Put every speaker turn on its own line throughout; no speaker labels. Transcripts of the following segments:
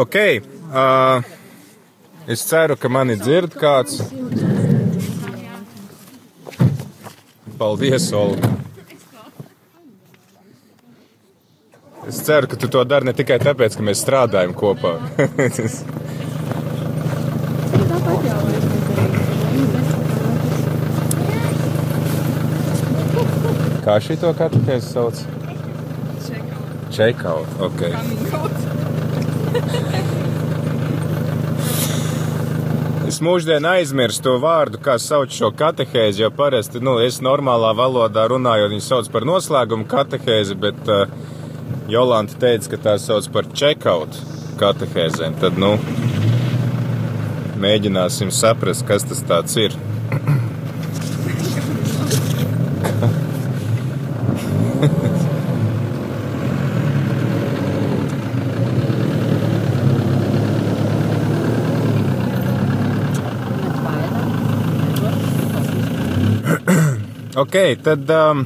Ok. Uh, es ceru, ka mani dzird kāds. Paldies, Olga. Es ceru, ka tu to dari ne tikai tāpēc, ka mēs strādājam kopā. Kā šī to katehēzi sauc? Check-out. Okay. Es mūždien aizmirstu to vārdu, kā sauc šo katehēzi, jo parasti, nu, es normālā valodā runājot, viņu sauc par noslēgumu katehēzi, bet uh, Jolanta teica, ka tā sauc par check-out katehēzēm. Tad, nu, mēģināsim saprast, kas tas ir. Ok, tad um,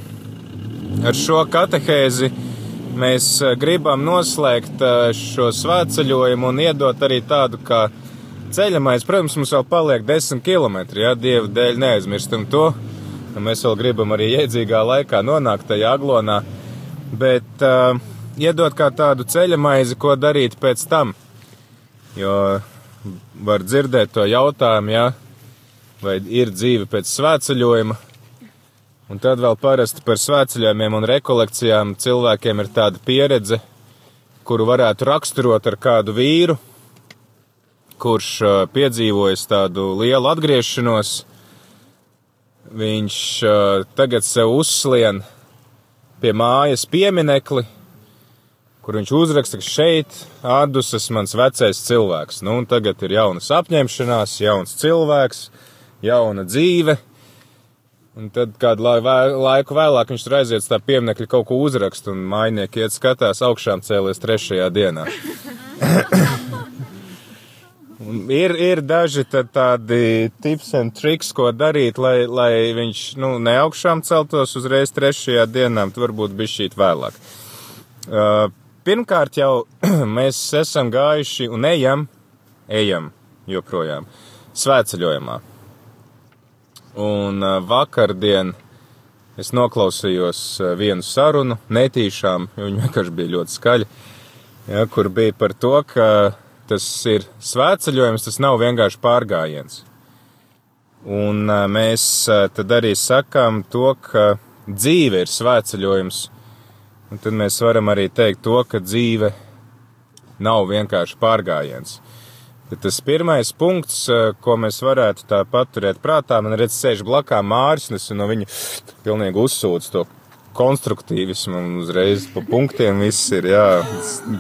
ar šo katehēzi mēs uh, gribam noslēgt uh, šo svētceļojumu un iedot arī tādu kā ceļamais. Protams, mums vēl paliek 10 km, ja Dieva dēļ neaizmirstam to. Mēs vēl gribam arī iedzīgā laikā nonākt tajā aglonā, bet uh, iedot kā tādu ceļamaizi, ko darīt pēc tam. Jo var dzirdēt to jautājumu, ja, vai ir dzīve pēc svētceļojuma, Un tad vēl parasti par svētceļojumiem un rekolekcijām cilvēkiem ir tāda pieredze, kuru varētu raksturot ar kādu vīru, kurš piedzīvojis tādu lielu atgriešanos. Viņš tagad sev uzslien pie mājas pieminekli, kur viņš uzraksta, ka šeit atdusas mans vecais cilvēks. Nu, un tagad ir jaunas apņemšanās, jauns cilvēks, jauna dzīve Un tad kādu laiku vēlāk viņš tur aiziet tā pieminekļa kaut ko uzrakst, un mainieki iet skatās augšām cēlies trešajā dienā. ir, ir daži tādi tips un triks, ko darīt, lai, lai viņš nu, ne augšām celtos uzreiz trešajā dienā, varbūt bija šī vēlāk. Uh, pirmkārt jau mēs esam gājuši un ejam, ejam joprojām svētceļojumā. Un vakardien es noklausījos vienu sarunu, netīšām, jo viņa vienkārši bija ļoti skaļa, ja, kur bija par to, ka tas ir svētceļojums, tas nav vienkārši pārgājiens. Un mēs tad arī sakām to, ka dzīve ir svētceļojums, un tad mēs varam arī teikt to, ka dzīve nav vienkārši pārgājiens. Tas pirmais punkts, eh, ko mēs varētu tā paturēt prātā, man redz, sēž blakām Māris, un es no viņa pilnīgi uzsūdzu to konstruktīvismu un uzreiz pa punktiem viss ir, jā,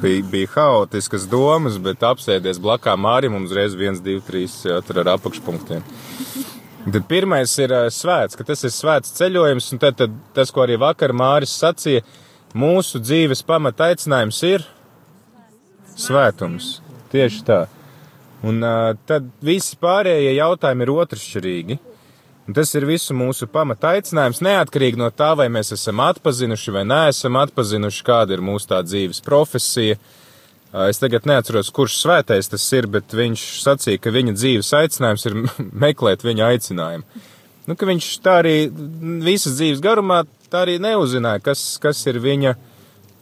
bija, bija haotiskas domas, bet apsēdies blakām Mārim un uzreiz viens, divi, trīs, jā, tur ar apakšpunktiem. Tad pirmais ir eh, svēts, ka tas ir svēts ceļojums, un tad, tad tas, ko arī vakar Māris sacīja, mūsu dzīves pamata aicinājums ir svētums. Tieši tā. Un tad visi pārējie jautājumi ir otršķirīgi. Un tas ir visu mūsu pamata aicinājums, neatkarīgi no tā, vai mēs esam atpazinuši vai neesam atpazinuši, kāda ir mūsu tā dzīves profesija. Es tagad neatceros, kurš svētais tas ir, bet viņš sacīja, ka viņa dzīves aicinājums ir meklēt viņa aicinājumu. Nu, viņš tā arī visas dzīves garumā tā arī neuzzināja, kas, kas ir viņa viņa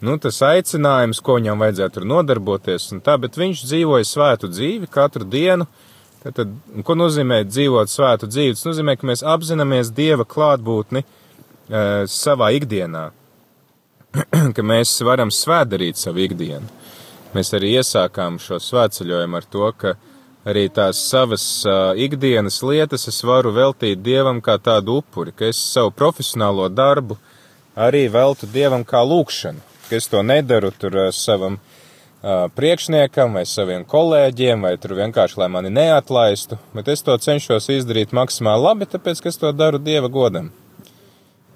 nu, tas aicinājums, ko viņam vajadzētu tur nodarboties, un tā, bet viņš dzīvoja svētu dzīvi katru dienu. Tad, ko nozīmē dzīvot svētu dzīvi? Tas nozīmē, ka mēs apzināmies Dieva klātbūtni e, savā ikdienā, ka mēs varam svētdarīt savu ikdienu. Mēs arī iesākām šo svētceļojumu ar to, ka arī tās savas uh, ikdienas lietas es varu veltīt Dievam kā tādu upuri, ka es savu profesionālo darbu arī veltu Dievam kā lūkšanu ka es to nedaru tur eh, savam uh, priekšniekam vai saviem kolēģiem, vai tur vienkārši, lai mani neatlaistu, bet es to cenšos izdarīt maksimāli labi, tāpēc, ka es to daru Dieva godam.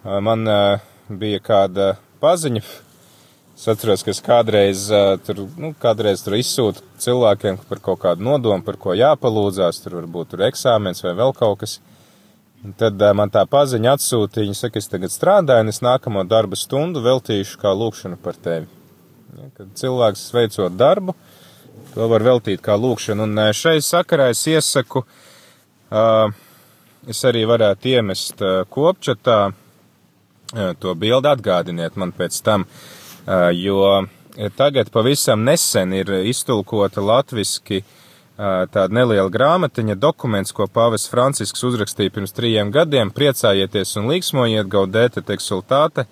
Uh, man uh, bija kāda paziņa, es atceros, ka es kādreiz tur, nu, kādreiz tur izsūtu cilvēkiem par kaut kādu nodomu, par ko jāpalūdzās, tur varbūt tur eksāmens vai vēl kaut kas. Un tad uh, man tā paziņa atsūtīja, viņa saka, es tagad strādāju, un es nākamo darba stundu veltīšu kā lūkšanu par tevi. Ja, kad cilvēks veicot darbu, To var veltīt kā lūkšanu. Un šai sakarā es iesaku, es arī varētu iemest kopčatā, to bildi atgādiniet man pēc tam, jo tagad pavisam nesen ir iztulkota latviski tāda neliela grāmatiņa, dokuments, ko Pāvests Francisks uzrakstīja pirms trījiem gadiem, priecājieties un līksmojiet, gaudēte teksultāte,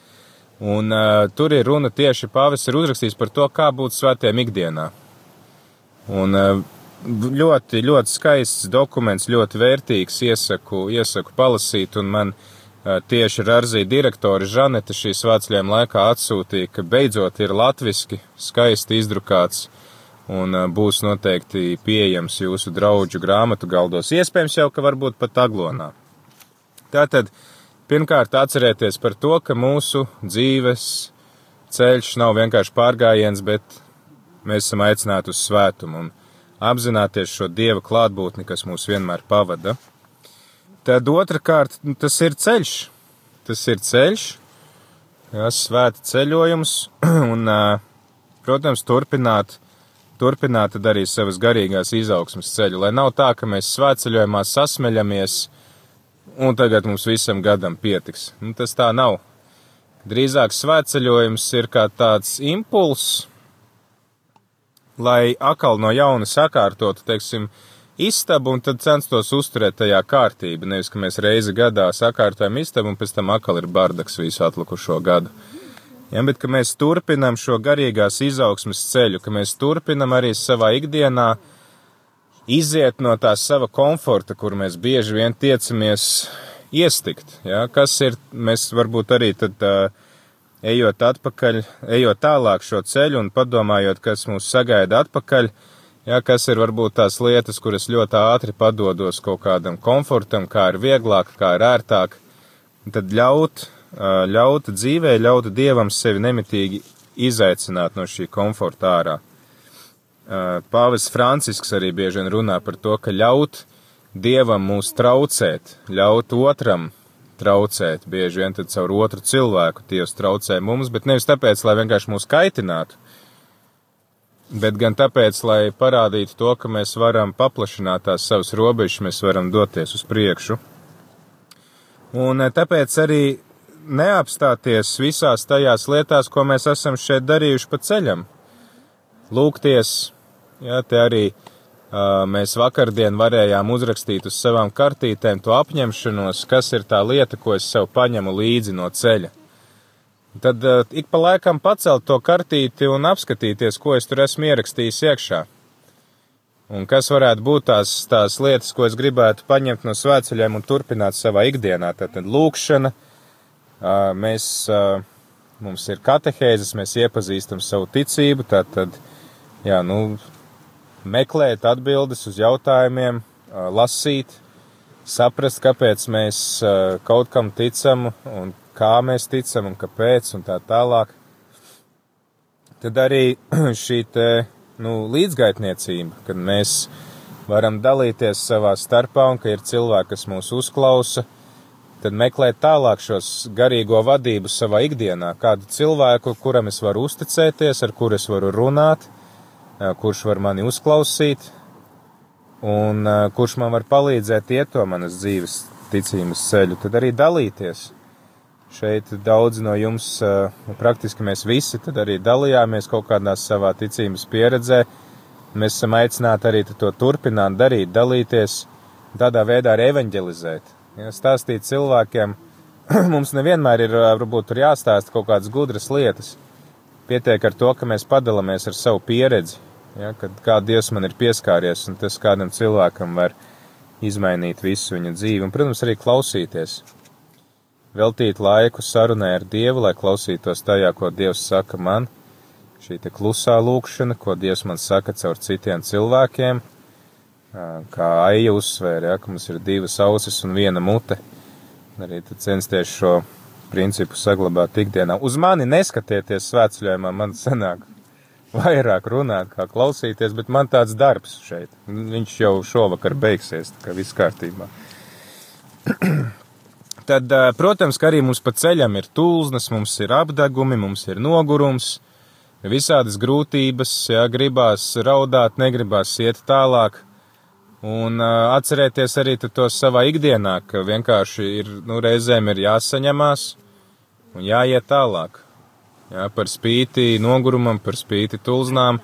un uh, tur ir runa tieši Pāvests ir uzrakstījis par to, kā būt svētiem ikdienā. Un ļoti, ļoti skaists dokuments, ļoti vērtīgs, iesaku, iesaku palasīt, un man tieši Rarzī direktori Žaneta šīs vācļiem laikā atsūtīja, ka beidzot ir latviski, skaisti izdrukāts, un būs noteikti pieejams jūsu draudžu grāmatu galdos, iespējams jau, ka varbūt pat aglonā. Tātad, pirmkārt atcerēties par to, ka mūsu dzīves ceļš nav vienkārši pārgājiens, bet Mēs esam aicināti uz svētumu un apzināties šo Dieva klātbūtni, kas mūs vienmēr pavada. Tad otrkārt, nu, tas ir ceļš. Tas ir ceļš, jā, svēta ceļojums un, protams, turpināt, turpināt tad arī savas garīgās izaugsmas ceļu, lai nav tā, ka mēs svētceļojumā sasmeļamies un tagad mums visam gadam pietiks. Nu, tas tā nav. Drīzāk svētceļojums ir kā tāds impulss, lai atkal no jauna sakārtotu, teiksim, istabu un tad censtos uzturēt tajā kārtību. Nevis, ka mēs reizi gadā sakārtojam istabu un pēc tam atkal ir bardaks visu atlikušo gadu. Ja, bet ka mēs turpinam šo garīgās izaugsmas ceļu, ka mēs turpinam arī savā ikdienā iziet no tā sava komforta, kur mēs bieži vien tiecamies iestikt. Ja, kas ir, mēs varbūt arī tad uh, ejot atpakaļ, ejot tālāk šo ceļu un padomājot, kas mūs sagaida atpakaļ, jā, kas ir varbūt tās lietas, kuras ļoti ātri padodos kaut kādam komfortam, kā ir vieglāk, kā ir ērtāk, tad ļaut, ļaut dzīvē, ļaut Dievam sevi nemitīgi izaicināt no šī komforta ārā. Pāvis Francisks arī bieži vien runā par to, ka ļaut Dievam mūs traucēt, ļaut otram traucēt. Bieži vien tad caur otru cilvēku Dievs traucē mums, bet nevis tāpēc, lai vienkārši mūs kaitinātu, bet gan tāpēc, lai parādītu to, ka mēs varam paplašināt tās savas robežas, mēs varam doties uz priekšu. Un eh, tāpēc arī neapstāties visās tajās lietās, ko mēs esam šeit darījuši pa ceļam. Lūgties, jā, te arī Mēs vakardien varējām uzrakstīt uz savām kartītēm to apņemšanos, kas ir tā lieta, ko es sev paņemu līdzi no ceļa. Tad ik pa laikam pacelt to kartīti un apskatīties, ko es tur esmu ierakstījis iekšā. Un kas varētu būt tās, tās lietas, ko es gribētu paņemt no svētceļiem un turpināt savā ikdienā. Tātad lūkšana, mēs, mums ir katehēzes, mēs iepazīstam savu ticību, tātad, jā, nu, meklēt atbildes uz jautājumiem, lasīt, saprast, kāpēc mēs kaut kam ticam un kā mēs ticam un kāpēc un tā tālāk. Tad arī šī te, nu, līdzgaitniecība, kad mēs varam dalīties savā starpā un ka ir cilvēki, kas mūs uzklausa, tad meklēt tālāk šos garīgo vadību savā ikdienā, kādu cilvēku, kuram es varu uzticēties, ar kuru es varu runāt, kurš var mani uzklausīt un kurš man var palīdzēt iet to manas dzīves ticības ceļu, tad arī dalīties. Šeit daudz no jums, praktiski mēs visi, tad arī dalījāmies kaut kādā savā ticības pieredzē. Mēs esam aicināti arī to turpināt darīt, dalīties, tādā veidā arī evanģelizēt. Ja, stāstīt cilvēkiem, mums nevienmēr ir varbūt jāstāsta kaut kādas gudras lietas. Pietiek ar to, ka mēs padalāmies ar savu pieredzi, ja, kad kā Dievs man ir pieskāries, un tas kādam cilvēkam var izmainīt visu viņa dzīvi, un, protams, arī klausīties. Veltīt laiku sarunai ar Dievu, lai klausītos tajā, ko Dievs saka man, šī klusā lūkšana, ko Dievs man saka caur citiem cilvēkiem, kā Aija uzsvēra, ja, ka mums ir divas ausis un viena mute. Arī censties šo principu saglabāt ikdienā. Uz mani neskatieties svētceļojumā, man sanāk vairāk runāt, kā klausīties, bet man tāds darbs šeit. Viņš jau šovakar beigsies, tā kā viss kārtībā. Tad, protams, ka arī mums pa ceļam ir tulznas, mums ir apdegumi, mums ir nogurums, visādas grūtības, jā, gribās raudāt, negribās iet tālāk. Un uh, atcerēties arī to savā ikdienā, ka vienkārši ir, nu, reizēm ir jāsaņemās un jāiet tālāk. Jā, par spīti nogurumam, par spīti tulznām,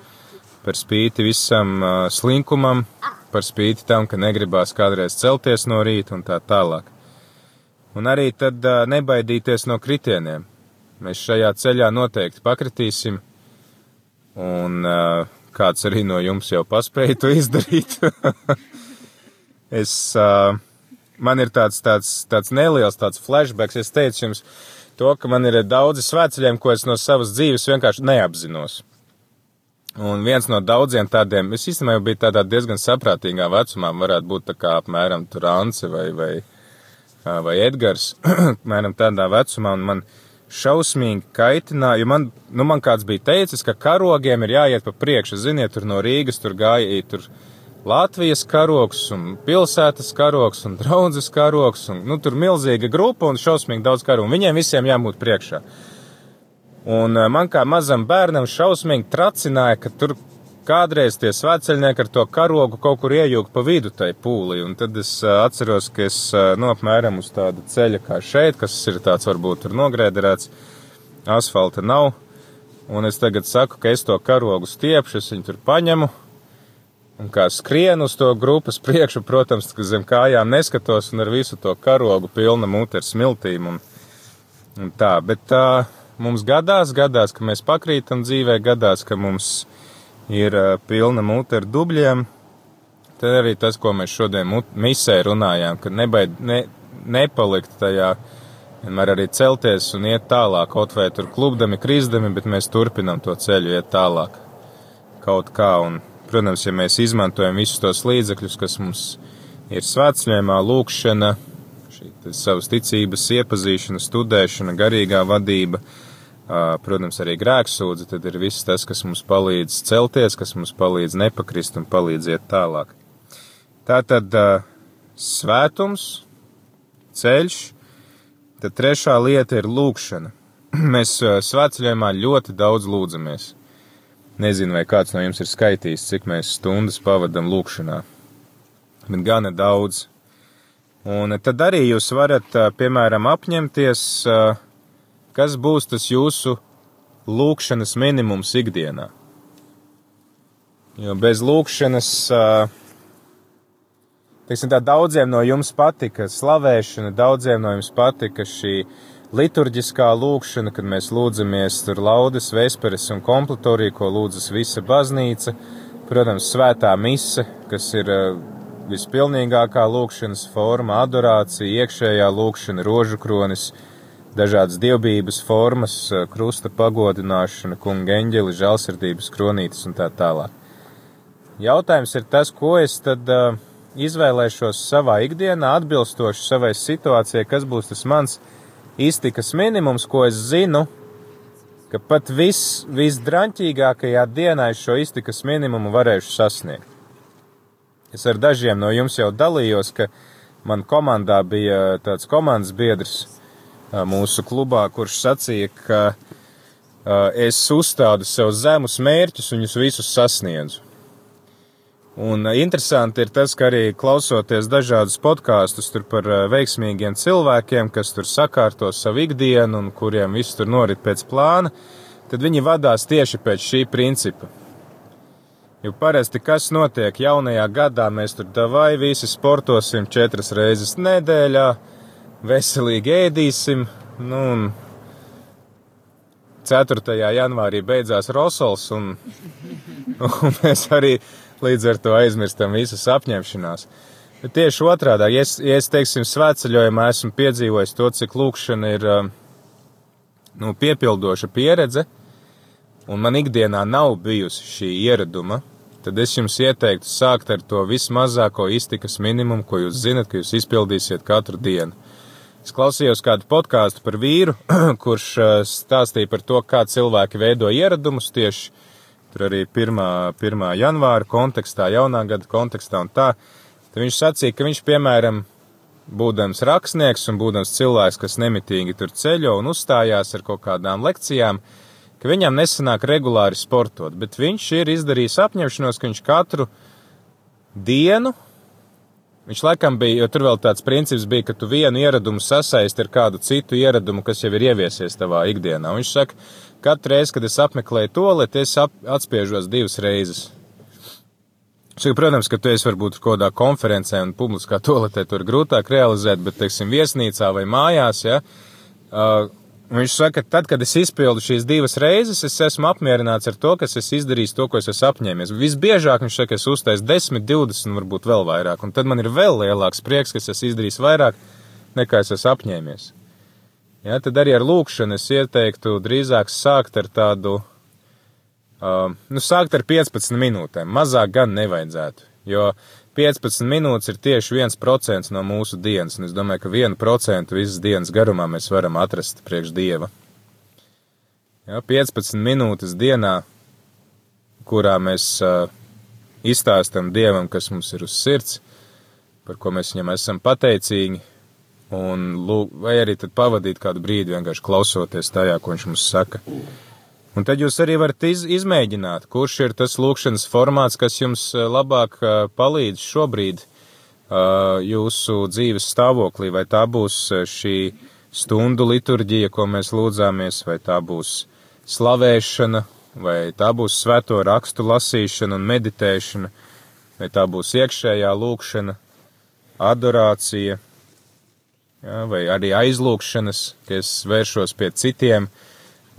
par spīti visam uh, slinkumam, par spīti tam, ka negribās kādreiz celties no rīta un tā tālāk. Un arī tad uh, nebaidīties no kritieniem. Mēs šajā ceļā noteikti pakritīsim Un uh, kāds arī no jums jau paspēja to izdarīt. es, uh, man ir tāds, tāds, tāds neliels tāds flashbacks. Es teicu jums to, ka man ir daudzi svētceļiem, ko es no savas dzīves vienkārši neapzinos. Un viens no daudziem tādiem, es īstenībā jau biju tādā diezgan saprātīgā vecumā, varētu būt tā kā apmēram tur Ance vai, vai, vai Edgars, apmēram tādā vecumā, un man, uh, šausmīgi kaitināja, man, nu, man kāds bija teicis, ka karogiem ir jāiet pa priekšu. Ziniet, tur no Rīgas tur gāja tur Latvijas karogs un pilsētas karogs un draudzes karogs un, nu, tur milzīga grupa un šausmīgi daudz karu, viņiem visiem jābūt priekšā. Un eh, man kā mazam bērnam šausmīgi tracināja, ka tur kādreiz tie svētceļnieki ar to karogu kaut kur iejūg pa vidu tai pūlī, un tad es atceros, ka es, nu, apmēram uz tāda ceļa kā šeit, kas ir tāds varbūt tur nogrēderēts, asfalta nav, un es tagad saku, ka es to karogu stiepšu, es viņu tur paņemu, un kā skrienu uz to grupas priekšu, protams, ka zem kājām neskatos, un ar visu to karogu pilna mute ar smiltīm, un, un tā, bet tā, mums gadās, gadās, ka mēs pakrītam dzīvē, gadās, ka mums ir pilna mute ar dubļiem. Tad arī tas, ko mēs šodien misē runājām, ka nebaid, ne, nepalikt tajā, vienmēr arī celties un iet tālāk, kaut vai tur klubdami, krizdami, bet mēs turpinam to ceļu iet tālāk kaut kā. Un, protams, ja mēs izmantojam visus tos līdzekļus, kas mums ir svētceļojumā, lūkšana, šī savas ticības iepazīšana, studēšana, garīgā vadība, uh, protams, arī grēksūdzi, tad ir viss tas, kas mums palīdz celties, kas mums palīdz nepakrist un palīdz iet tālāk. Tā tad svētums, ceļš, tad trešā lieta ir lūkšana. Mēs svētceļojumā ļoti daudz lūdzamies. Nezinu, vai kāds no jums ir skaitījis, cik mēs stundas pavadam lūkšanā, bet gana daudz. Un tad arī jūs varat, piemēram, apņemties uh, Kas būs tas jūsu lūkšanas minimums ikdienā? Jo bez lūkšanas, teiksim tā, daudziem no jums patika slavēšana, daudziem no jums patika šī liturģiskā lūkšana, kad mēs lūdzamies tur laudas, vesperes un kompletorija, ko lūdzas visa baznīca. Protams, svētā mise, kas ir vispilnīgākā lūkšanas forma, adorācija, iekšējā lūkšana, rožu kronis, dažādas dievbijības formas, krusta pagodināšana, kunga eņģeli, žēlsirdības kronītes un tā tālāk. Jautājums ir tas, ko es tad uh, izvēlēšos savā ikdienā, atbilstoši savai situācijai, kas būs tas mans iztikas minimums, ko es zinu, ka pat vis, visdraņķīgākajā dienā es šo iztikas minimumu varēšu sasniegt. Es ar dažiem no jums jau dalījos, ka man komandā bija tāds komandas biedrs, mūsu klubā, kurš sacīja, ka es uzstādu sev zemus mērķus un viņus visus sasniedzu. Un interesanti ir tas, ka arī klausoties dažādus podkāstus par veiksmīgiem cilvēkiem, kas tur sakārto savu ikdienu un kuriem viss tur norit pēc plāna, tad viņi vadās tieši pēc šī principa. Jo parasti kas notiek jaunajā gadā, mēs tur davai visi sportosim četras reizes nedēļā, veselīgi ēdīsim. Nu, un 4. janvārī beidzās Rosols, un, un mēs arī līdz ar to aizmirstam visas apņemšanās. Bet tieši otrādi, ja es, ja es teiksim, svētceļojumā esmu piedzīvojis to, cik lūkšana ir nu, piepildoša pieredze, un man ikdienā nav bijusi šī ieraduma, tad es jums ieteiktu sākt ar to vismazāko iztikas minimumu, ko jūs zinat, ka jūs izpildīsiet katru dienu. Es klausījos kādu podkāstu par vīru, kurš eh, stāstīja par to, kā cilvēki veido ieradumus tieši tur arī 1. 1. janvāra kontekstā, jaunā gada kontekstā un tā. Tad viņš sacīja, ka viņš, piemēram, būdams rakstnieks un būdams cilvēks, kas nemitīgi tur ceļo un uzstājās ar kaut kādām lekcijām, ka viņam nesanāk regulāri sportot, bet viņš ir izdarījis apņemšanos, ka viņš katru dienu, viņš laikam bija, jo tur vēl tāds princips bija, ka tu vienu ieradumu sasaisti ar kādu citu ieradumu, kas jau ir ieviesies tavā ikdienā. Un viņš saka, katru reizi, kad es apmeklēju to, lai es atspiežos divas reizes. Šī, protams, ka tu esi varbūt kaut kādā konferencē un publiskā toaletē tur grūtāk realizēt, bet, teiksim, viesnīcā vai mājās, ja, uh, viņš saka, tad, kad es izpildu šīs divas reizes, es esmu apmierināts ar to, ka es izdarīju to, ko es esmu apņēmies. Visbiežāk viņš saka, es uztaisu 10, 20, varbūt vēl vairāk, un tad man ir vēl lielāks prieks, ka es esmu izdarījis vairāk nekā es esmu apņēmies. Ja, tad arī ar lūkšanu es ieteiktu drīzāk sākt ar tādu Uh, nu, sākt ar 15 minūtēm. Mazāk gan nevajadzētu, jo 15 minūtes ir tieši 1% no mūsu dienas, un es domāju, ka 1% visas dienas garumā mēs varam atrast priekš Dieva. Ja, 15 minūtes dienā, kurā mēs uh, izstāstam Dievam, kas mums ir uz sirds, par ko mēs viņam esam pateicīgi, un lūk, vai arī tad pavadīt kādu brīdi vienkārši klausoties tajā, ko viņš mums saka. Un tad jūs arī varat iz, izmēģināt, kurš ir tas lūkšanas formāts, kas jums eh, labāk eh, palīdz šobrīd uh, jūsu dzīves stāvoklī, vai tā būs šī stundu liturģija, ko mēs lūdzāmies, vai tā būs slavēšana, vai tā būs svēto rakstu lasīšana un meditēšana, vai tā būs iekšējā lūkšana, adorācija, ja, vai arī aizlūkšanas, ka es vēršos pie citiem, uh,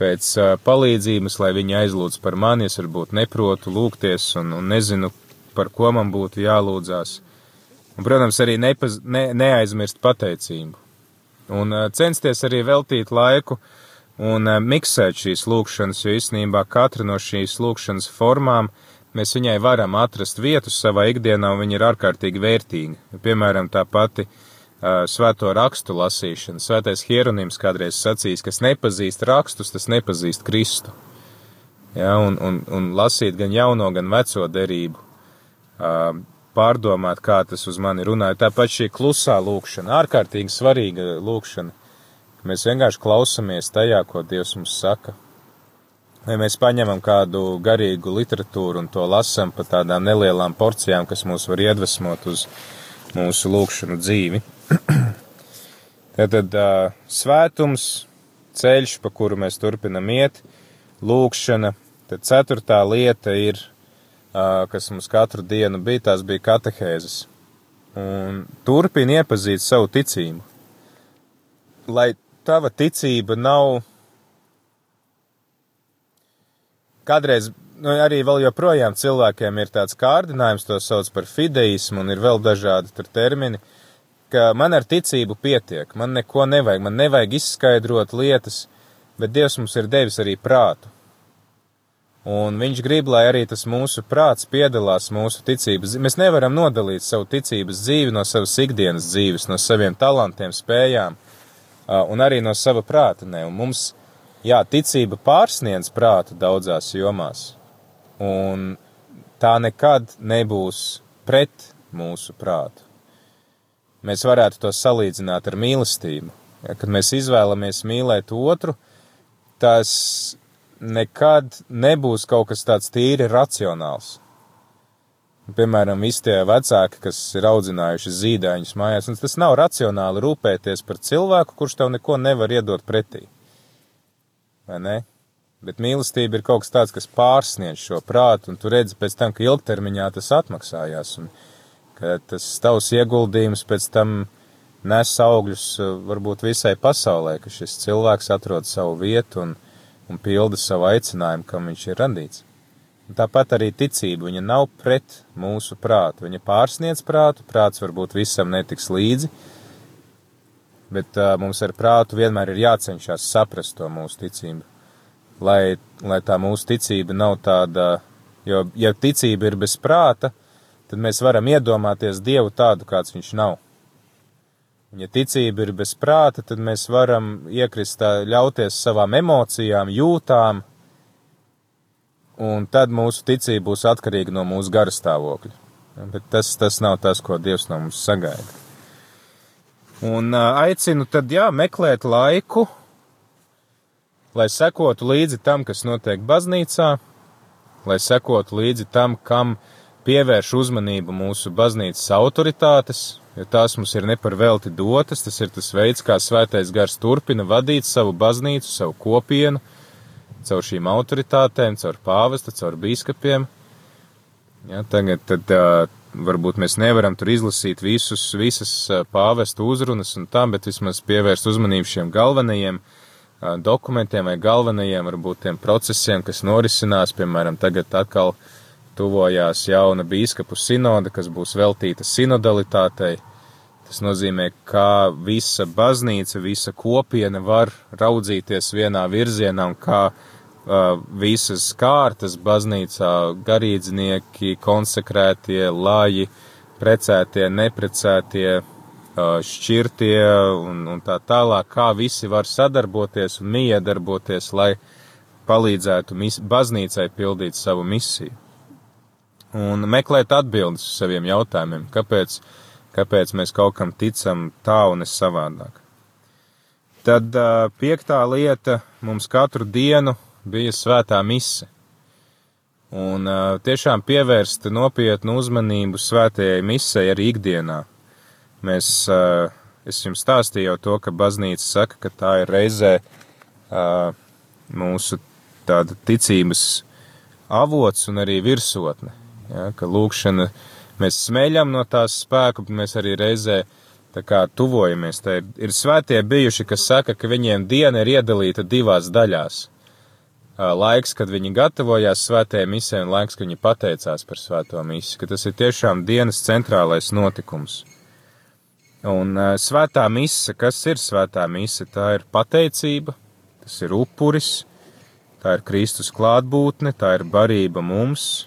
pēc palīdzības, lai viņi aizlūdz par mani, es varbūt neprotu lūgties un, un nezinu, par ko man būtu jālūdzās. Un, protams, arī nepaz, ne, neaizmirst pateicību. Un censties arī veltīt laiku un miksēt šīs lūkšanas, jo īstenībā katra no šīs lūkšanas formām mēs viņai varam atrast vietu savā ikdienā, un viņa ir ārkārtīgi vērtīga. Piemēram, tā pati uh, svēto rakstu lasīšana. Svētais Hieronims kādreiz sacījis, kas nepazīst rakstus, tas nepazīst Kristu. Ja, un, un, un lasīt gan jauno, gan veco derību, pārdomāt, kā tas uz mani runāja. Tāpat šī klusā lūkšana, ārkārtīgi svarīga lūkšana. Mēs vienkārši klausamies tajā, ko Dievs mums saka. Vai mēs paņemam kādu garīgu literatūru un to lasam pa tādām nelielām porcijām, kas mūs var iedvesmot uz mūsu lūkšanu dzīvi. Tātad uh, svētums, ceļš, pa kuru mēs turpinam iet, lūkšana. Tad ceturtā lieta ir, uh, kas mums katru dienu bija, tās bija katehēzes. Un turpini iepazīt savu ticību. Lai tava ticība nav kādreiz, nu, arī vēl joprojām cilvēkiem ir tāds kārdinājums, to sauc par fideismu, un ir vēl dažādi termini. Ka man ar ticību pietiek, man neko nevajag, man nevajag izskaidrot lietas, bet Dievs mums ir devis arī prātu. Un viņš grib, lai arī tas mūsu prāts piedalās mūsu ticības. Mēs nevaram nodalīt savu ticības dzīvi no savas ikdienas dzīves, no saviem talantiem, spējām un arī no sava prāta. Ne. Un mums, jā, ticība pārsniedz prātu daudzās jomās, un tā nekad nebūs pret mūsu prātu mēs varētu to salīdzināt ar mīlestību. Ja, kad mēs izvēlamies mīlēt otru, tas nekad nebūs kaut kas tāds tīri racionāls. Piemēram, visi tie vecāki, kas ir audzinājuši zīdaiņus mājās, un tas nav racionāli rūpēties par cilvēku, kurš tev neko nevar iedot pretī. Vai ne? Bet mīlestība ir kaut kas tāds, kas pārsniedz šo prātu, un tu redzi pēc tam, ka ilgtermiņā tas atmaksājās. Un, ka tas tavs ieguldījums pēc tam nes augļus varbūt visai pasaulē, ka šis cilvēks atrod savu vietu un, un pilda savu aicinājumu, kam viņš ir radīts. Un tāpat arī ticība, viņa nav pret mūsu prātu, viņa pārsniedz prātu, prāts varbūt visam netiks līdzi, bet uh, mums ar prātu vienmēr ir jācenšas saprast to mūsu ticību, lai, lai tā mūsu ticība nav tāda, jo, ja ticība ir bez prāta, tad mēs varam iedomāties Dievu tādu, kāds viņš nav. Un, ja ticība ir bez prāta, tad mēs varam iekrist, ļauties savām emocijām, jūtām, un tad mūsu ticība būs atkarīga no mūsu garastāvokļa. Bet tas, tas nav tas, ko Dievs no mums sagaida. Un aicinu tad, jā, meklēt laiku, lai sekotu līdzi tam, kas notiek baznīcā, lai sekotu līdzi tam, kam pievērš uzmanību mūsu baznīcas autoritātes, jo tās mums ir neparvelti dotas, tas ir tas veids, kā svētais gars turpina vadīt savu baznīcu, savu kopienu, caur šīm autoritātēm, caur pāvestu, caur bīskapiem. Ja, tagad tad, uh, varbūt mēs nevaram tur izlasīt visus, visas pāvestu uzrunas un tam, bet vismaz pievērst uzmanību šiem galvenajiem uh, dokumentiem vai galvenajiem, varbūt tiem procesiem, kas norisinās, piemēram, tagad atkal tuvojās jauna bīskapu sinoda, kas būs veltīta sinodalitātei. Tas nozīmē, kā visa baznīca, visa kopiena var raudzīties vienā virzienā un kā uh, visas kārtas baznīcā, garīdznieki, konsekrētie, lāji, precētie, neprecētie, šķirtie un, un tā tālāk, kā visi var sadarboties un miedarboties, lai palīdzētu mis, baznīcai pildīt savu misiju. Un meklēt atbildes uz saviem jautājumiem, kāpēc, kāpēc mēs kaut kam ticam tā un es savādāk. Tad piektā lieta mums katru dienu bija svētā mise. Un tiešām pievērst nopietnu uzmanību svētajai misei arī ikdienā. Mēs, es jums stāstīju to, ka baznīca saka, ka tā ir reizē mūsu tāda ticības avots un arī virsotne. Ja, ka lūkšana, mēs smeļam no tās spēku, bet mēs arī reizē tā kā tuvojamies. Tā ir, ir svētie bijuši, kas saka, ka viņiem diena ir iedalīta divās daļās laiks, kad viņi gatavojās svētajai misē un laiks, kad viņi pateicās par svēto misiju, ka tas ir tiešām dienas centrālais notikums. Un svētā mise, kas ir svētā mise? Tā ir pateicība, tas ir upuris, tā ir Kristus klātbūtne, tā ir barība mums,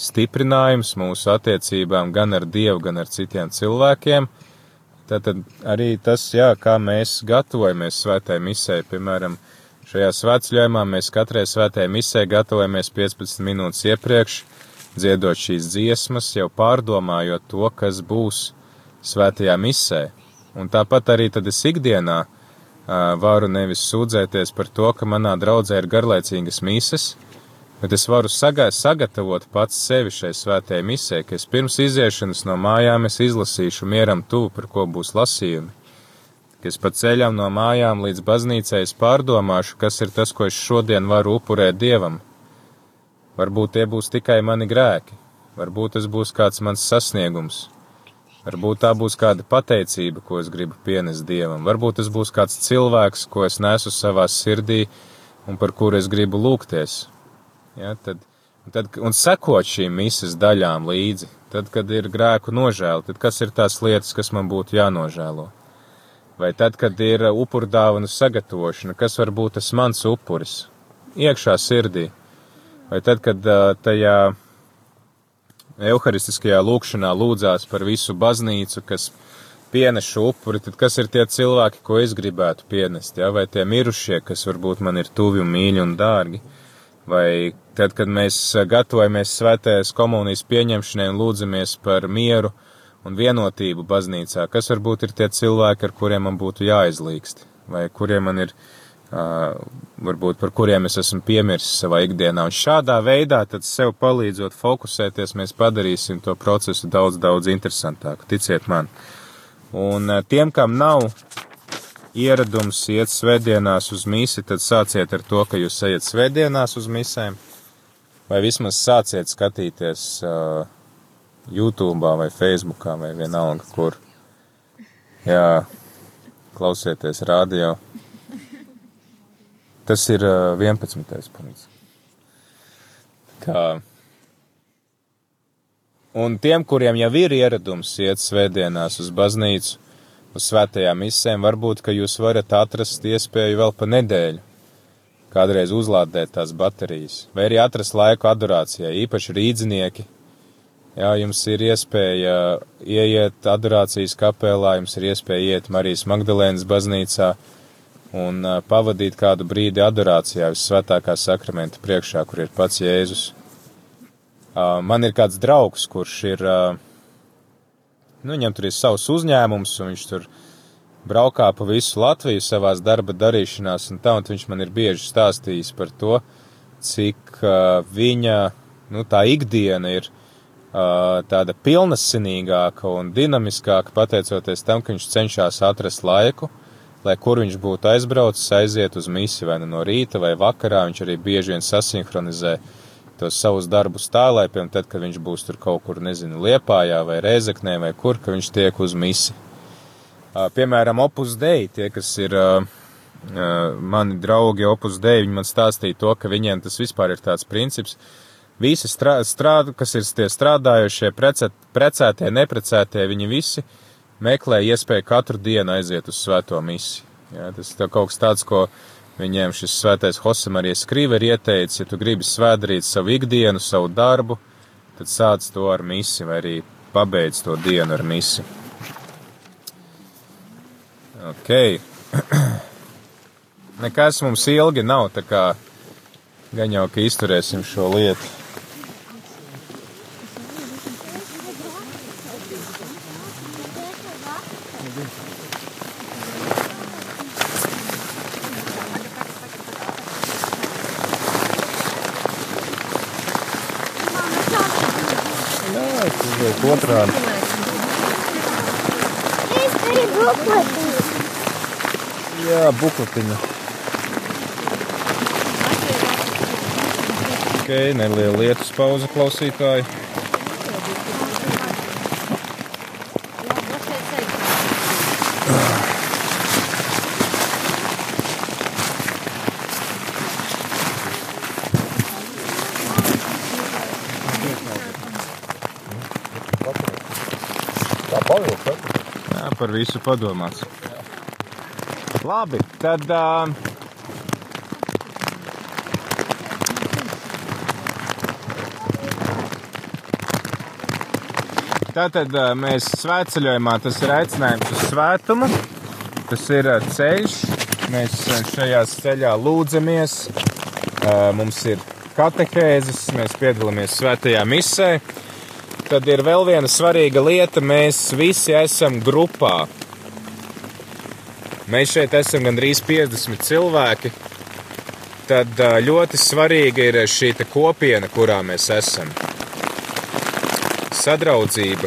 stiprinājums mūsu attiecībām gan ar Dievu, gan ar citiem cilvēkiem. Tātad arī tas, jā, kā mēs gatavojamies svētai misē, piemēram, Šajā svētceļojumā mēs katrai svētajai misē gatavojamies 15 minūtes iepriekš, dziedot šīs dziesmas, jau pārdomājot to, kas būs svētajā misē. Un tāpat arī tad es ikdienā uh, varu nevis sūdzēties par to, ka manā draudzē ir garlaicīgas mises, bet es varu sagā, sagatavot pats sevi šai svētajai misē, ka es pirms iziešanas no mājām es izlasīšu mieram tuvu, par ko būs lasījumi kas pa ceļam no mājām līdz baznīcai es pārdomāšu, kas ir tas, ko es šodien varu upurēt Dievam. Varbūt tie būs tikai mani grēki, varbūt tas būs kāds mans sasniegums, varbūt tā būs kāda pateicība, ko es gribu pienest Dievam, varbūt tas būs kāds cilvēks, ko es nesu savā sirdī un par kuru es gribu lūgties. Ja, tad, tad, un sekot šīm misas daļām līdzi, tad, kad ir grēku nožēla, tad kas ir tās lietas, kas man būtu jānožēlo? vai tad, kad ir upurdāvanu sagatavošana, kas var būt tas mans upuris, iekšā sirdī, vai tad, kad tajā evharistiskajā lūkšanā lūdzās par visu baznīcu, kas pienes šo upuri, tad kas ir tie cilvēki, ko es gribētu pienest, ja? vai tie mirušie, kas varbūt man ir tuvi un mīļi un dārgi, vai tad, kad mēs gatavojamies svētēs komunijas pieņemšanai un lūdzamies par mieru, un vienotību baznīcā, kas varbūt ir tie cilvēki, ar kuriem man būtu jāizlīgst, vai kuriem man ir, uh, varbūt par kuriem es esmu piemirsis savā ikdienā. Un šādā veidā, tad sev palīdzot fokusēties, mēs padarīsim to procesu daudz, daudz interesantāku, ticiet man. Un uh, tiem, kam nav ieradums iet svētdienās uz misi, tad sāciet ar to, ka jūs ejat svētdienās uz misēm, vai vismaz sāciet skatīties uh, YouTube vai Facebookā vai vienalga, kur. Jā, klausieties radio. Tas ir uh, 11. punkts. Kā. Un tiem, kuriem jau ir ieradums iet svētdienās uz baznīcu, uz svētajām misēm, varbūt, ka jūs varat atrast iespēju vēl pa nedēļu kādreiz uzlādēt tās baterijas, vai arī atrast laiku adorācijai, īpaši rīdzinieki, Jā, jums ir iespēja ieiet adorācijas kapelā, jums ir iespēja iet Marijas Magdalēnas baznīcā un pavadīt kādu brīdi adorācijā uz svētākā sakramenta priekšā, kur ir pats Jēzus. Man ir kāds draugs, kurš ir, uh, nu, viņam tur ir savs uzņēmums, un viņš tur braukā pa visu Latviju savās darba darīšanās, un tā, un viņš man ir bieži stāstījis par to, cik uh, viņa, nu, tā ikdiena ir uh, tāda pilnasinīgāka un dinamiskāka, pateicoties tam, ka viņš cenšas atrast laiku, lai kur viņš būtu aizbraucis, aiziet uz misiju, vai nu no rīta vai vakarā, viņš arī bieži vien sasinhronizē tos savus darbus tā, lai, piemēram, tad, kad viņš būs tur kaut kur, nezinu, Liepājā vai Rēzeknē vai kur, ka viņš tiek uz misiju. Piemēram, Opus Dei, tie, kas ir mani draugi Opus Dei, viņi man stāstīja to, ka viņiem tas vispār ir tāds princips. Visi strādā, kas ir tie strādājušie, precēt, precētie, neprecētie, viņi visi meklē iespēju katru dienu aiziet uz svēto misiju. Jā, tas ir kaut kas tāds, ko viņiem šis svētais Hosemarijas Krīve ir ieteicis, ja tu gribi svētdarīt savu ikdienu, savu darbu, tad sāc to ar misiju vai arī pabeidz to dienu ar misiju. Ok. Nekas mums ilgi nav, tā kā gan jau, ka izturēsim šo lietu. Jā, tas ir otrādi.
Es gribu bukleti.
Bukletiņa. Ok, neliela lietus pauze klausītāji. Jā, par visu padomāts. Labi, tad. Uh, Tātad uh, mēs svētceļojumā tas ir aicinājums uz svētumu, tas ir uh, ceļš. Mēs šajā ceļā lūdzamies, mums ir katehēzes, mēs piedalāmies svētajā misē. Tad ir vēl viena svarīga lieta, mēs visi esam grupā. Mēs šeit esam gandrīz 50 cilvēki. Tad ļoti svarīga ir šī kopiena, kurā mēs esam. Sadraudzība,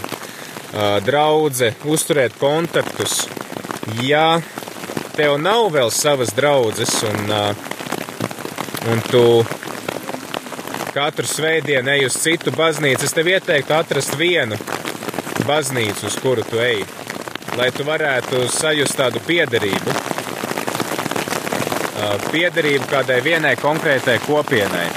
ā, draudze, uzturēt kontaktus. Ja tev nav vēl savas draudzes un, un tu katru svētdienu ej uz citu baznīcu, es tev ieteiktu atrast vienu baznīcu, uz kuru tu ej, lai tu varētu sajust tādu piederību. Piederību kādai vienai konkrētai kopienai.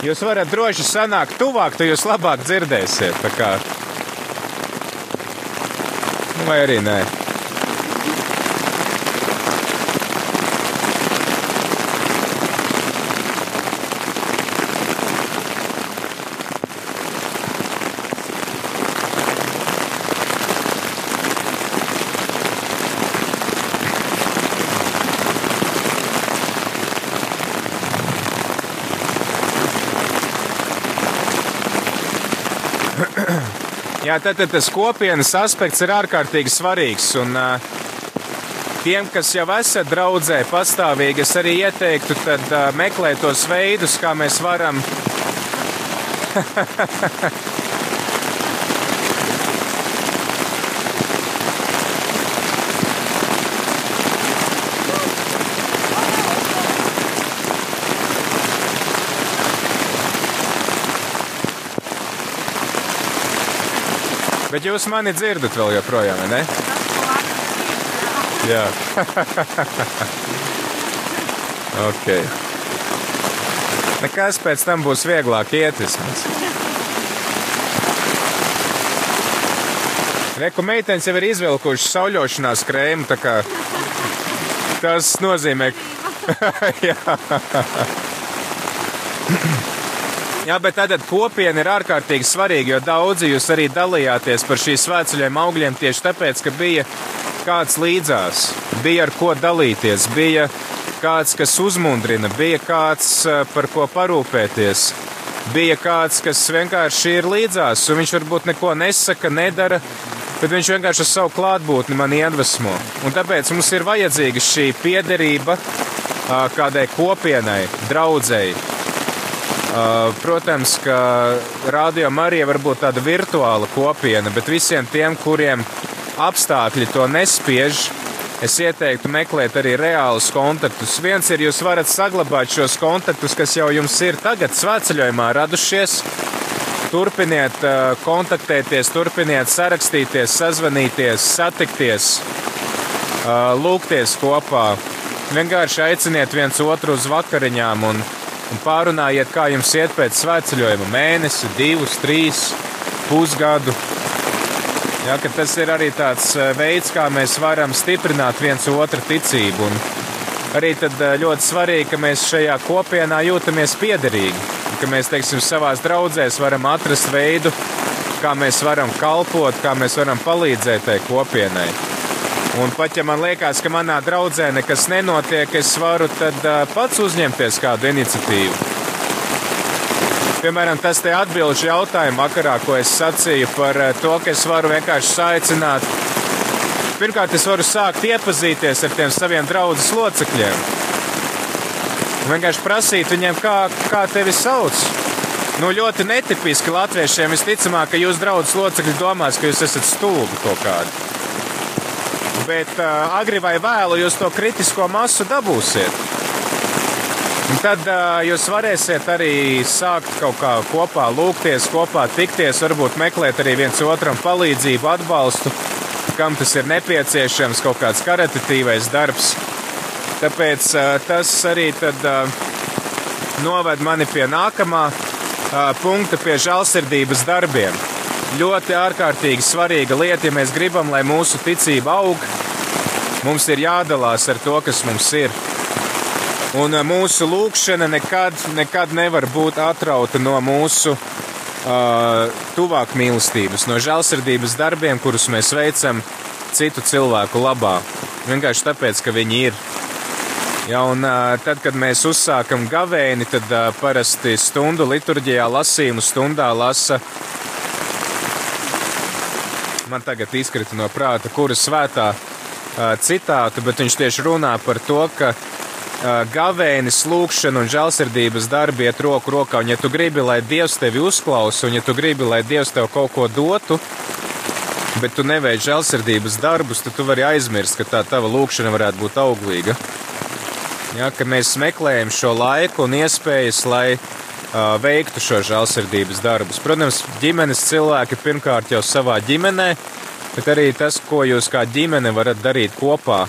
Jūs varat droši sanākt tuvāk, tu jūs labāk dzirdēsiet. Nu, Vai arī nē. Jā, tad, tad tas kopienas aspekts ir ārkārtīgi svarīgs. Un, tiem, kas jau esat draudzē pastāvīgi, es arī ieteiktu tad, uh, meklēt tos veidus, kā mēs varam. Bet jūs mani dzirdat vēl joprojām, ne? Jā. ok. Nekas pēc tam būs vieglāk iet vismaz. Reku meitenes jau ir izvilkušas sauļošanās krēmu, tā kā tas nozīmē, Jā. Jā, bet tātad kopiena ir ārkārtīgi svarīga, jo daudzi jūs arī dalījāties par šīs svētceļiem augļiem tieši tāpēc, ka bija kāds līdzās, bija ar ko dalīties, bija kāds, kas uzmundrina, bija kāds, eh, par ko parūpēties, bija kāds, kas vienkārši ir līdzās, un viņš varbūt neko nesaka, nedara, bet viņš vienkārši ar savu klātbūtni man iedvesmo. Un tāpēc mums ir vajadzīga šī piederība kādai kopienai, draudzēji. Protams, ka Rādio Marija var būt tāda virtuāla kopiena, bet visiem tiem, kuriem apstākļi to nespiež, es ieteiktu meklēt arī reālus kontaktus. Viens ir, jūs varat saglabāt šos kontaktus, kas jau jums ir tagad svētceļojumā radušies. Turpiniet uh, kontaktēties, turpiniet sarakstīties, sazvanīties, satikties, uh, lūgties kopā. Vienkārši aiciniet viens otru uz vakariņām un, un pārunājiet, kā jums iet pēc svētceļojuma mēnesi, divus, trīs, pusgadu. Ja, tas ir arī tāds eh, veids, kā mēs varam stiprināt viens otru ticību. Un arī eh, ļoti svarīgi, ka mēs šajā kopienā jūtamies piederīgi, ka mēs, teiksim, savās draudzēs varam atrast veidu, kā mēs varam kalpot, kā mēs varam palīdzēt tai kopienai. Un pat ja man liekas, ka manā draudzē nekas nenotiek, es varu tad pats uzņemties kādu iniciatīvu. Piemēram, tas te atbilžu jautājumu vakarā, ko es sacīju par to, ka es varu vienkārši saicināt. Pirmkārt, es varu sākt iepazīties ar tiem saviem draugus locekļiem. Vienkārši prasīt viņiem, kā, kā tevi sauc. Nu, ļoti netipiski latviešiem visticamāk, ka jūs draugs locekļi domās, ka jūs esat stulbi kaut kādi. Bet uh, agri vai vēlu jūs to kritisko masu dabūsiet. Un tad uh, jūs varēsiet arī sākt kaut kā kopā lūgties, kopā tikties, varbūt meklēt arī viens otram palīdzību, atbalstu, kam tas ir nepieciešams, kaut kāds karitatīvais darbs. Tāpēc uh, tas arī tad noved mani pie nākamā punkta, pie žēlsirdības darbiem. Ļoti ārkārtīgi svarīga lieta, ja mēs gribam, lai mūsu ticība aug, mums ir jādalās ar to, kas mums ir. Un mūsu lūkšana nekad, nekad nevar būt atrauta no mūsu uh, tuvāk mīlestības, no žēlsirdības darbiem, kurus mēs veicam citu cilvēku labā. Vienkārši tāpēc, ka viņi ir. Ja, un tad, kad mēs uzsākam gavēni, tad parasti stundu liturģijā lasījumu stundā lasa. Man tagad izkrita no prāta, kura svētā uh, citātu, bet viņš tieši runā par to, ka uh, gavēnis, lūkšana un žēlsirdības darbi iet roku rokā. Un, ja tu gribi, lai Dievs tevi uzklausa, un ja tu gribi, lai Dievs tev kaut ko dotu, bet tu neveic žēlsirdības darbus, tad tu vari aizmirst, ka tā tava lūkšana varētu būt auglīga. Ja, mēs meklējam šo laiku un iespējas, lai veiktu šo žēlsirdības darbus. Protams, ģimenes cilvēki pirmkārt jau savā ģimenē, bet arī tas, ko jūs kā ģimene varat darīt kopā,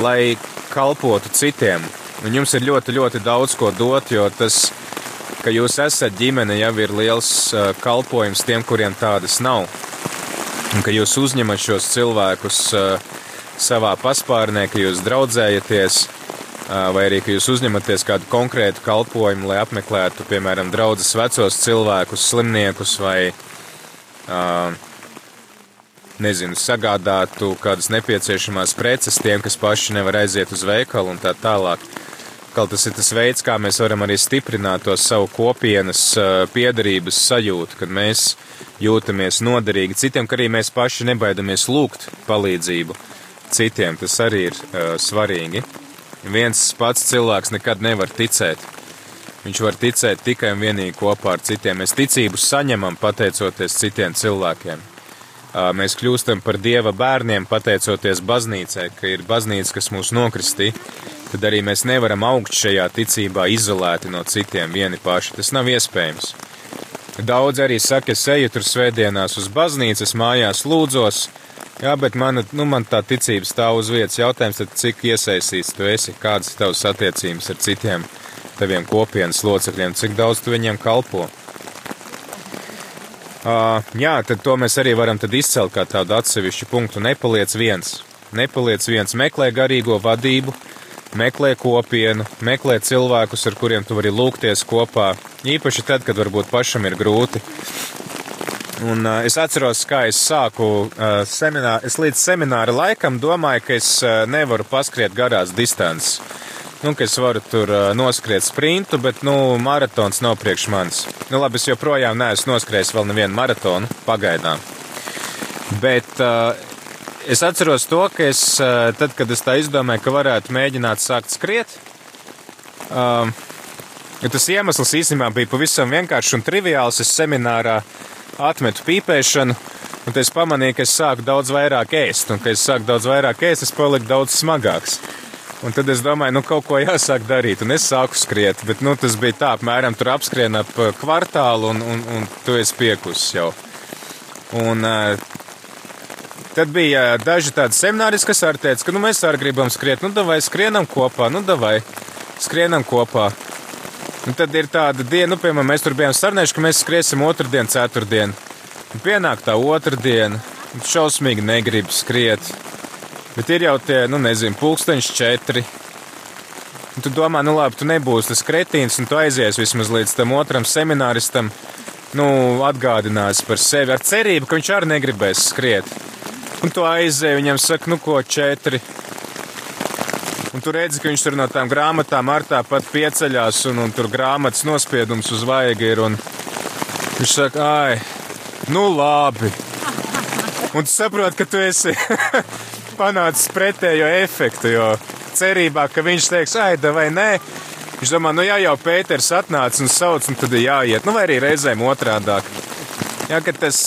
lai kalpotu citiem. Un jums ir ļoti, ļoti daudz ko dot, jo tas, ka jūs esat ģimene, jau ir liels kalpojums tiem, kuriem tādas nav. Un ka jūs uzņemat šos cilvēkus savā paspārnē, ka jūs draudzējaties, vai arī ka jūs uzņematies kādu konkrētu kalpojumu, lai apmeklētu, piemēram, draudzes vecos cilvēkus, slimniekus vai nezinu, sagādātu kādas nepieciešamās preces tiem, kas paši nevar aiziet uz veikalu un tā tālāk. Kaut tas ir tas veids, kā mēs varam arī stiprināt to savu kopienas piedarības sajūtu, kad mēs jūtamies noderīgi citiem, ka arī mēs paši nebaidamies lūgt palīdzību citiem. Tas arī ir uh, svarīgi. Viens pats cilvēks nekad nevar ticēt. Viņš var ticēt tikai un vienīgi kopā ar citiem. Mēs ticību saņemam pateicoties citiem cilvēkiem mēs kļūstam par dieva bērniem pateicoties baznīcai, ka ir baznīca, kas mūs nokristī, tad arī mēs nevaram augt šajā ticībā izolēti no citiem vieni paši. Tas nav iespējams. Daudz arī saka, es eju tur svētdienās uz baznīcas mājās lūdzos, jā, bet man, nu, man tā ticība stāv uz vietas jautājums, tad cik iesaistīts tu esi, kādas ir tavas attiecības ar citiem taviem kopienas locekļiem, cik daudz tu viņiem kalpo. Uh, jā, tad to mēs arī varam izcelt kā tādu atsevišķu punktu. Nepaliec viens. Nepaliec viens. Meklē garīgo vadību, meklē kopienu, meklē cilvēkus, ar kuriem tu vari lūgties kopā. Īpaši tad, kad varbūt pašam ir grūti. Un uh, es atceros, kā es sāku uh, semināru. Es līdz semināra laikam domāju, ka es uh, nevaru paskriet garās distances. Nu, es varu tur uh, noskriet sprintu, bet, nu, maratons nav priekš manis. Nu, labi, es joprojām neesmu noskrējis vēl nevienu maratonu pagaidām. Bet uh, es atceros to, ka es, uh, tad, kad es tā izdomāju, ka varētu mēģināt sākt skriet, uh, tas iemesls īstenībā bija pavisam vienkāršs un triviāls. Es seminārā atmetu pīpēšanu, un es pamanīju, ka es sāku daudz vairāk ēst, un, kad es sāku daudz vairāk ēst, es paliku daudz smagāks. Un tad es domāju, nu, kaut ko jāsāk darīt, un es sāku skriet. Bet, nu, tas bija tā, apmēram tur apskrien ap kvartālu, un, un, un tu esi piekusis jau. Un, Tad bija daži tādi semināristi, kas arī teica, ka nu, mēs arī gribam skriet, nu, vai skrienam kopā, nu, vai skrienam kopā. Un tad ir tāda diena, nu, piemēram, mēs tur bijām sarunājuši, ka mēs skriesim otrdien, ceturtdien. Un pienāk tā otrdiena, un šausmīgi negrib skriet. Bet ir jau tie, nu, nezinu, pulksteņš četri. Un tu domā, nu, labi, tu nebūsi tas kretīns, un tu aizies vismaz līdz tam otram semināristam, nu, atgādinās par sevi ar cerību, ka viņš arī negribēs skriet. Un tu aizēji, viņam saka, nu, ko četri. Un tu redzi, ka viņš tur no tām grāmatām ar tāpat pieceļās, un, un tur grāmatas nospiedums uz vaiga ir. Viņš saka, ai, nu labi. Un tu saproti, ka tu esi panācis pretējo efektu, jo cerībā, ka viņš teiks, aida vai nē. Viņš domā, nu jā, jau Pēters atnāca un sauc, un tad ir jāiet. Nu, vai arī reizēm otrādāk. Jā, ka tas,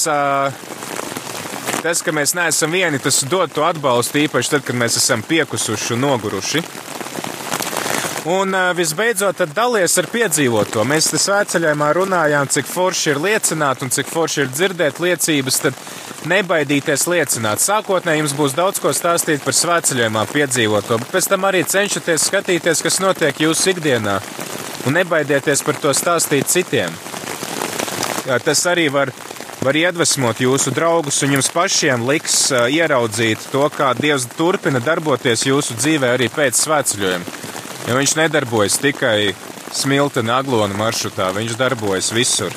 tas, ka mēs neesam vieni, tas dod to atbalstu īpaši tad, kad mēs esam piekusuši un noguruši. Un visbeidzot, dalies ar piedzīvoto. Mēs te svētceļojumā runājām, cik forši ir liecināt un cik forši ir dzirdēt liecības, tad nebaidīties liecināt. Sākotnēji jums būs daudz ko stāstīt par svētceļojumā piedzīvoto, bet pēc tam arī cenšaties skatīties, kas notiek jūsu ikdienā, un nebaidieties par to stāstīt citiem. Jā, tas arī var, var iedvesmot jūsu draugus, un jums pašiem liks uh, ieraudzīt to, kā Dievs turpina darboties jūsu dzīvē arī pēc svētceļojuma. Jo viņš nedarbojas tikai smilta naglona maršrutā, viņš darbojas visur.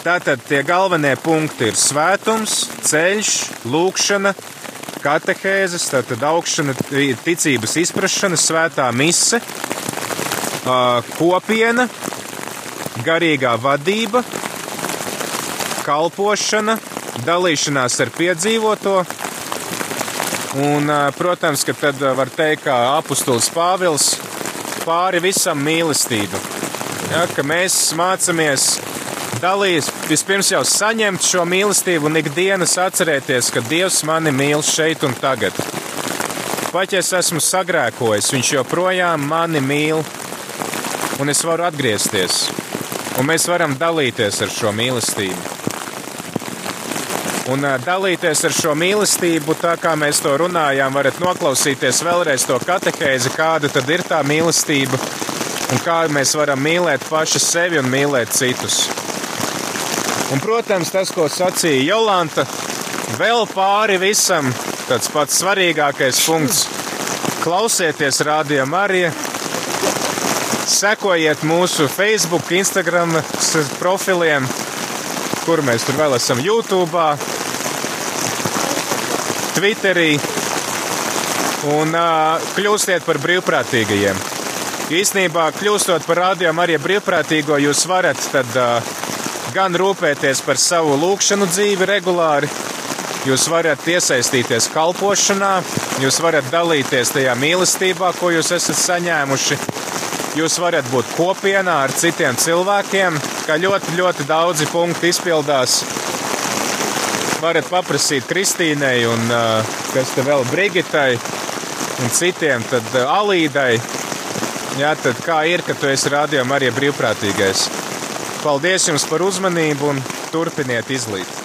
Tātad tie galvenie punkti ir svētums, ceļš, lūkšana, katehēzes, tātad augšana, ticības izprašana, svētā mise, kopiena, garīgā vadība, kalpošana, dalīšanās ar piedzīvoto, Un, protams, ka tad var teikt, kā apustulis Pāvils pāri visam mīlestību. Ja, ka mēs mācāmies dalīt, vispirms jau saņemt šo mīlestību un ikdienas atcerēties, ka Dievs mani mīl šeit un tagad. Pat ja es esmu sagrēkojis, Viņš joprojām mani mīl, un es varu atgriezties. Un mēs varam dalīties ar šo mīlestību un dalīties ar šo mīlestību, tā kā mēs to runājām, varat noklausīties vēlreiz to katehēzi, kāda tad ir tā mīlestība un kā mēs varam mīlēt paši sevi un mīlēt citus. Un, protams, tas, ko sacīja Jolanta, vēl pāri visam, tāds pats svarīgākais punkts. Klausieties, rādījā Marija, sekojiet mūsu Facebook, Instagram profiliem, kur mēs tur vēl esam YouTube, Twitterī un uh, kļūstiet par brīvprātīgajiem. Īsnībā, kļūstot par rādījumu arī brīvprātīgo, jūs varat tad uh, gan rūpēties par savu lūkšanu dzīvi regulāri, jūs varat iesaistīties kalpošanā, jūs varat dalīties tajā mīlestībā, ko jūs esat saņēmuši. Jūs varat būt kopienā ar citiem cilvēkiem, kā ļoti, ļoti daudzi punkti izpildās varat paprasīt Kristīnai un kas te vēl Brigitai un citiem, tad Alīdai. Jā, tad kā ir, ka tu esi rādījumā arī brīvprātīgais? Paldies jums par uzmanību un turpiniet izlīt!